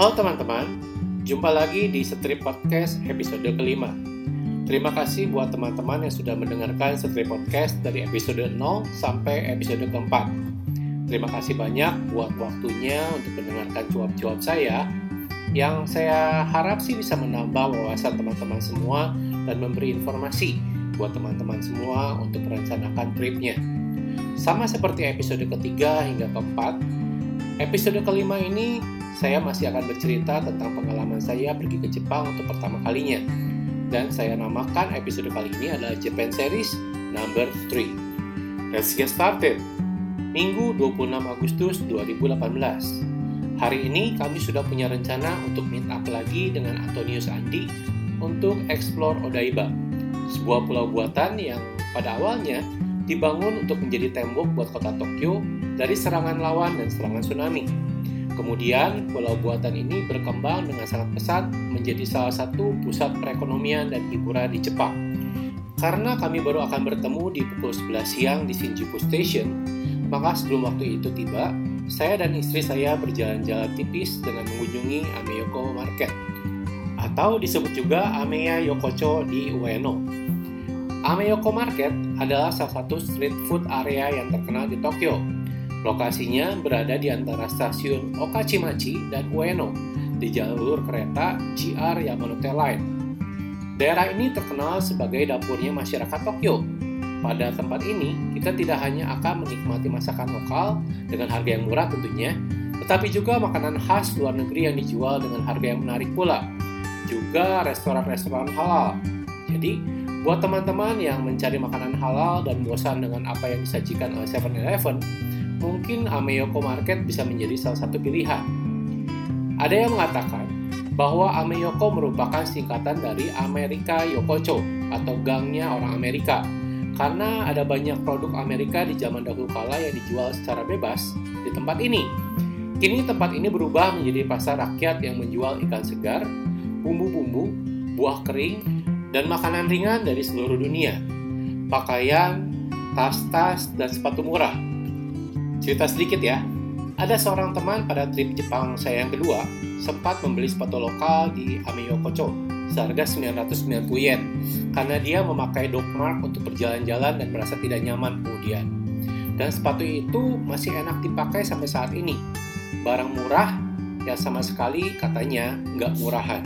Halo teman-teman, jumpa lagi di Strip Podcast episode kelima. Terima kasih buat teman-teman yang sudah mendengarkan Strip Podcast dari episode 0 sampai episode keempat. Terima kasih banyak buat waktunya untuk mendengarkan cuap-cuap saya yang saya harap sih bisa menambah wawasan teman-teman semua dan memberi informasi buat teman-teman semua untuk merencanakan tripnya. Sama seperti episode ketiga hingga keempat, episode kelima ini saya masih akan bercerita tentang pengalaman saya pergi ke Jepang untuk pertama kalinya. Dan saya namakan episode kali ini adalah Japan Series number 3. Let's get started! Minggu 26 Agustus 2018 Hari ini kami sudah punya rencana untuk meet up lagi dengan Antonius Andi untuk explore Odaiba, sebuah pulau buatan yang pada awalnya dibangun untuk menjadi tembok buat kota Tokyo dari serangan lawan dan serangan tsunami. Kemudian, pulau buatan ini berkembang dengan sangat pesat menjadi salah satu pusat perekonomian dan hiburan di Jepang. Karena kami baru akan bertemu di pukul 11 siang di Shinjuku Station, maka sebelum waktu itu tiba, saya dan istri saya berjalan-jalan tipis dengan mengunjungi Ameyoko Market atau disebut juga Ameya Yokocho di Ueno. Ameyoko Market adalah salah satu street food area yang terkenal di Tokyo. Lokasinya berada di antara stasiun Okachimachi dan Ueno di jalur kereta GR Yamanote Line. Daerah ini terkenal sebagai dapurnya masyarakat Tokyo pada tempat ini, kita tidak hanya akan menikmati masakan lokal dengan harga yang murah tentunya, tetapi juga makanan khas luar negeri yang dijual dengan harga yang menarik pula. Juga restoran-restoran halal. Jadi, buat teman-teman yang mencari makanan halal dan bosan dengan apa yang disajikan oleh 7-Eleven, mungkin Ameyoko Market bisa menjadi salah satu pilihan. Ada yang mengatakan bahwa Ameyoko merupakan singkatan dari Amerika Yokocho atau gangnya orang Amerika karena ada banyak produk Amerika di zaman dahulu kala yang dijual secara bebas di tempat ini. Kini tempat ini berubah menjadi pasar rakyat yang menjual ikan segar, bumbu-bumbu, buah kering, dan makanan ringan dari seluruh dunia. Pakaian, tas-tas, dan sepatu murah. Cerita sedikit ya, ada seorang teman pada trip Jepang saya yang kedua sempat membeli sepatu lokal di Ameyokocho seharga 990 yen karena dia memakai dog mark untuk berjalan-jalan dan merasa tidak nyaman kemudian. Dan sepatu itu masih enak dipakai sampai saat ini. Barang murah yang sama sekali katanya nggak murahan.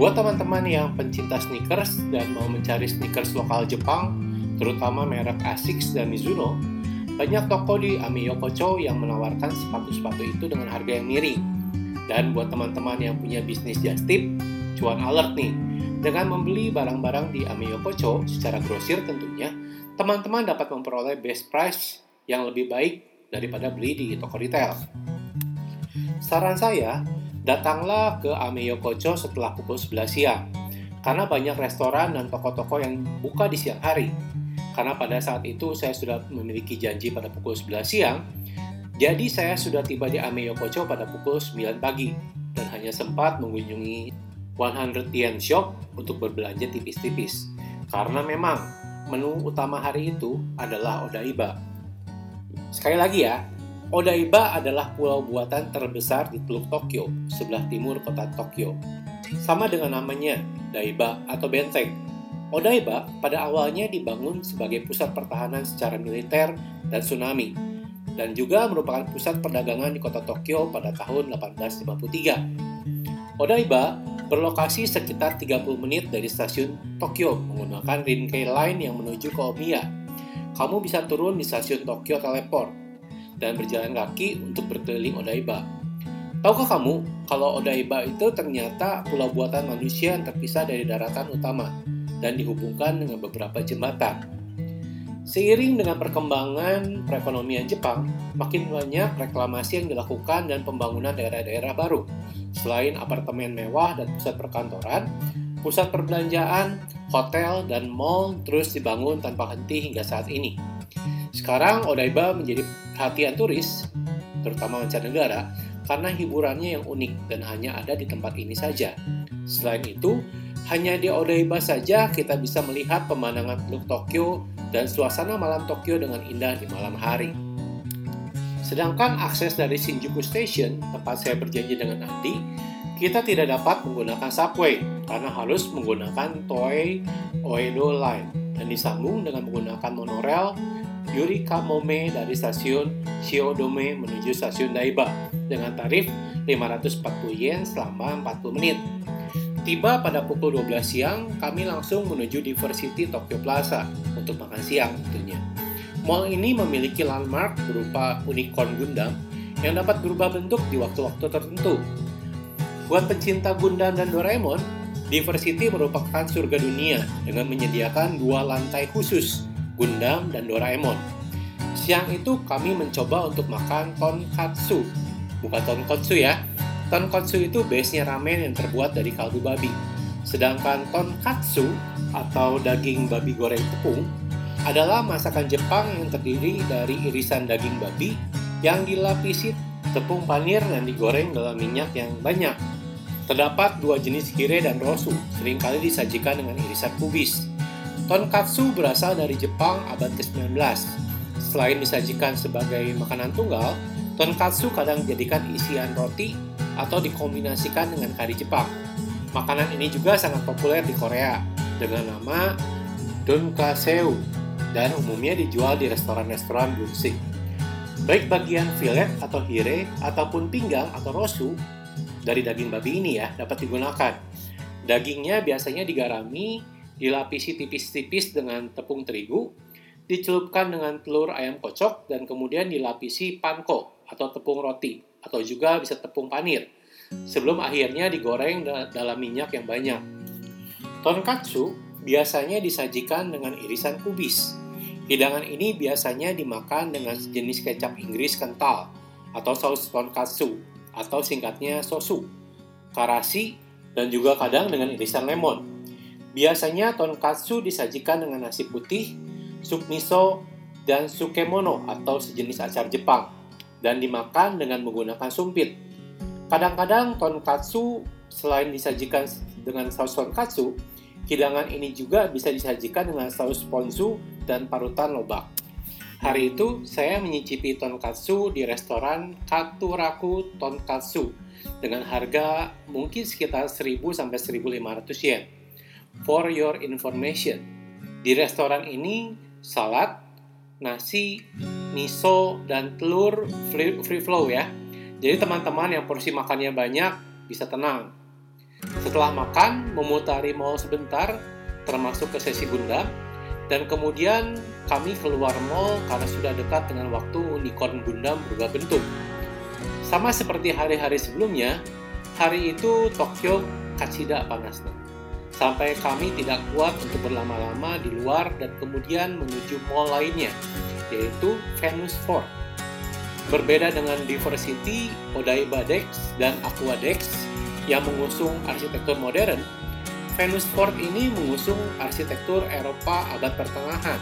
Buat teman-teman yang pencinta sneakers dan mau mencari sneakers lokal Jepang, terutama merek Asics dan Mizuno, banyak toko di Amiyokocho yang menawarkan sepatu-sepatu itu dengan harga yang miring. Dan buat teman-teman yang punya bisnis just tip, cuan alert nih. Dengan membeli barang-barang di Amiyokocho secara grosir tentunya, teman-teman dapat memperoleh best price yang lebih baik daripada beli di toko retail. Saran saya, datanglah ke Amiyokocho setelah pukul 11 siang, karena banyak restoran dan toko-toko yang buka di siang hari. Karena pada saat itu saya sudah memiliki janji pada pukul 11 siang, jadi saya sudah tiba di Amiyokocho pada pukul 9 pagi dan hanya sempat mengunjungi 100 yen shop untuk berbelanja tipis-tipis. Karena memang menu utama hari itu adalah Odaiba. Sekali lagi ya, Odaiba adalah pulau buatan terbesar di Teluk Tokyo, sebelah timur kota Tokyo. Sama dengan namanya, Daiba atau benteng. Odaiba pada awalnya dibangun sebagai pusat pertahanan secara militer dan tsunami, dan juga merupakan pusat perdagangan di kota Tokyo pada tahun 1853. Odaiba berlokasi sekitar 30 menit dari stasiun Tokyo menggunakan Rinkai Line yang menuju ke Omiya. Kamu bisa turun di stasiun Tokyo Teleport dan berjalan kaki untuk berkeliling Odaiba. Tahukah kamu kalau Odaiba itu ternyata pulau buatan manusia yang terpisah dari daratan utama dan dihubungkan dengan beberapa jembatan? Seiring dengan perkembangan perekonomian Jepang, makin banyak reklamasi yang dilakukan dan pembangunan daerah-daerah baru. Selain apartemen mewah dan pusat perkantoran, pusat perbelanjaan, hotel, dan mall terus dibangun tanpa henti hingga saat ini. Sekarang Odaiba menjadi perhatian turis, terutama mancanegara, karena hiburannya yang unik dan hanya ada di tempat ini saja. Selain itu, hanya di Odaiba saja kita bisa melihat pemandangan Teluk Tokyo dan suasana malam Tokyo dengan indah di malam hari. Sedangkan akses dari Shinjuku Station, tempat saya berjanji dengan Andi, kita tidak dapat menggunakan subway karena harus menggunakan Toei Oedo Line dan disambung dengan menggunakan monorail Yurika Mome dari stasiun Shiodome menuju stasiun Daiba dengan tarif 540 yen selama 40 menit. Tiba pada pukul 12 siang, kami langsung menuju Diversity Tokyo Plaza untuk makan siang tentunya. Mall ini memiliki landmark berupa unicorn Gundam yang dapat berubah bentuk di waktu-waktu tertentu. Buat pencinta Gundam dan Doraemon, Diversity merupakan surga dunia dengan menyediakan dua lantai khusus, Gundam dan Doraemon. Siang itu kami mencoba untuk makan tonkatsu. Bukan tonkotsu ya. Tonkotsu itu base-nya ramen yang terbuat dari kaldu babi. Sedangkan tonkatsu atau daging babi goreng tepung adalah masakan Jepang yang terdiri dari irisan daging babi yang dilapisi tepung panir dan digoreng dalam minyak yang banyak. Terdapat dua jenis kire dan rosu, sering kali disajikan dengan irisan kubis. Tonkatsu berasal dari Jepang abad ke-19. Selain disajikan sebagai makanan tunggal, tonkatsu kadang dijadikan isian roti atau dikombinasikan dengan kari Jepang. Makanan ini juga sangat populer di Korea dengan nama donkaseu dan umumnya dijual di restoran-restoran bunsik. Baik bagian filet atau hire ataupun pinggang atau rosu dari daging babi ini ya dapat digunakan. Dagingnya biasanya digarami, dilapisi tipis-tipis dengan tepung terigu, dicelupkan dengan telur ayam kocok dan kemudian dilapisi panko atau tepung roti atau juga bisa tepung panir sebelum akhirnya digoreng dalam minyak yang banyak. Tonkatsu biasanya disajikan dengan irisan kubis. Hidangan ini biasanya dimakan dengan sejenis kecap Inggris kental atau saus tonkatsu atau singkatnya sosu, karasi, dan juga kadang dengan irisan lemon. Biasanya tonkatsu disajikan dengan nasi putih, sup miso, dan sukemono atau sejenis acar Jepang dan dimakan dengan menggunakan sumpit. Kadang-kadang tonkatsu selain disajikan dengan saus tonkatsu, hidangan ini juga bisa disajikan dengan saus ponzu dan parutan lobak. Hari itu, saya menyicipi tonkatsu di restoran Katuraku Tonkatsu dengan harga mungkin sekitar 1000 sampai 1500 yen. For your information, di restoran ini salad, nasi, miso, dan telur free, free flow ya. Jadi teman-teman yang porsi makannya banyak bisa tenang. Setelah makan, memutari mall sebentar, termasuk ke sesi bunda, dan kemudian kami keluar mall karena sudah dekat dengan waktu unicorn Gundam berubah bentuk. Sama seperti hari-hari sebelumnya, hari itu Tokyo kacida panasnya. Sampai kami tidak kuat untuk berlama-lama di luar dan kemudian menuju mall lainnya, yaitu Venus Fort. Berbeda dengan Diversity, Odaiba Dex, dan Aqua Dex yang mengusung arsitektur modern, Venus Fort ini mengusung arsitektur Eropa abad pertengahan,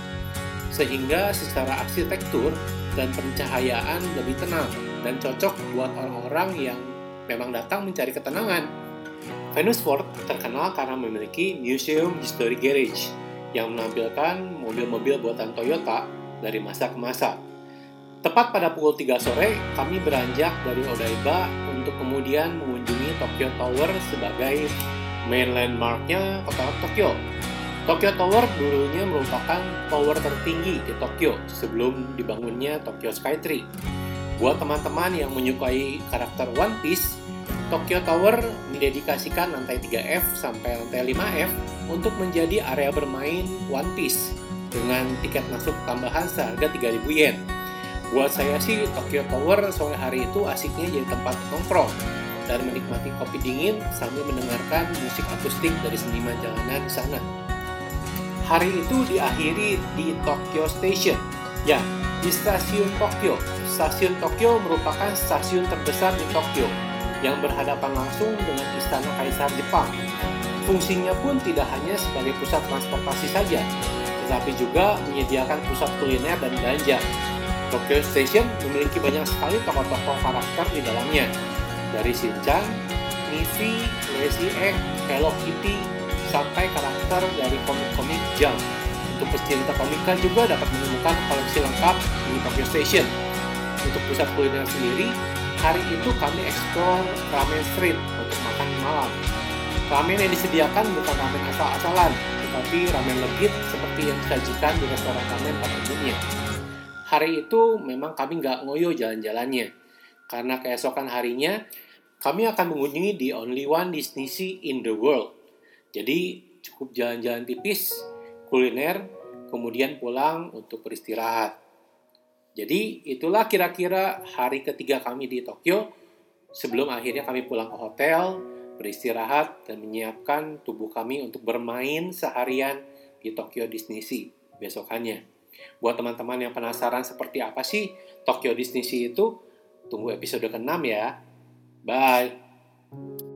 sehingga secara arsitektur dan pencahayaan lebih tenang dan cocok buat orang-orang yang memang datang mencari ketenangan. Venus Fort terkenal karena memiliki Museum History Garage yang menampilkan mobil-mobil buatan Toyota dari masa ke masa. Tepat pada pukul 3 sore, kami beranjak dari Odaiba untuk kemudian mengunjungi Tokyo Tower sebagai main landmarknya kota Tokyo. Tokyo Tower dulunya merupakan tower tertinggi di Tokyo sebelum dibangunnya Tokyo Skytree. Buat teman-teman yang menyukai karakter One Piece, Tokyo Tower didedikasikan lantai 3F sampai lantai 5F untuk menjadi area bermain One Piece dengan tiket masuk tambahan seharga 3000 yen. Buat saya sih Tokyo Tower sore hari itu asiknya jadi tempat nongkrong dan menikmati kopi dingin sambil mendengarkan musik akustik dari seniman jalanan di sana. Hari itu diakhiri di Tokyo Station. Ya, di stasiun Tokyo. Stasiun Tokyo merupakan stasiun terbesar di Tokyo yang berhadapan langsung dengan Istana Kaisar Jepang. Fungsinya pun tidak hanya sebagai pusat transportasi saja, tetapi juga menyediakan pusat kuliner dan belanja. Tokyo Station memiliki banyak sekali tokoh-tokoh karakter di dalamnya, dari Shinchan, Miffy, Lazy Egg, Hello Kitty, sampai karakter dari komik-komik Jump. Untuk pecinta komika juga dapat menemukan koleksi lengkap di Tokyo Station. Untuk pusat kuliner sendiri, hari itu kami explore ramen street untuk makan malam. Ramen yang disediakan bukan ramen asal-asalan, tetapi ramen legit seperti yang disajikan di restoran ramen pada umumnya. Hari itu memang kami nggak ngoyo jalan-jalannya, karena keesokan harinya kami akan mengunjungi the only one Disney Sea in the world. Jadi cukup jalan-jalan tipis, kuliner, kemudian pulang untuk beristirahat. Jadi itulah kira-kira hari ketiga kami di Tokyo sebelum akhirnya kami pulang ke hotel, beristirahat, dan menyiapkan tubuh kami untuk bermain seharian di Tokyo Disney Sea besokannya. Buat teman-teman yang penasaran seperti apa sih Tokyo Disney Sea itu, tunggu episode ke-6 ya. Bye.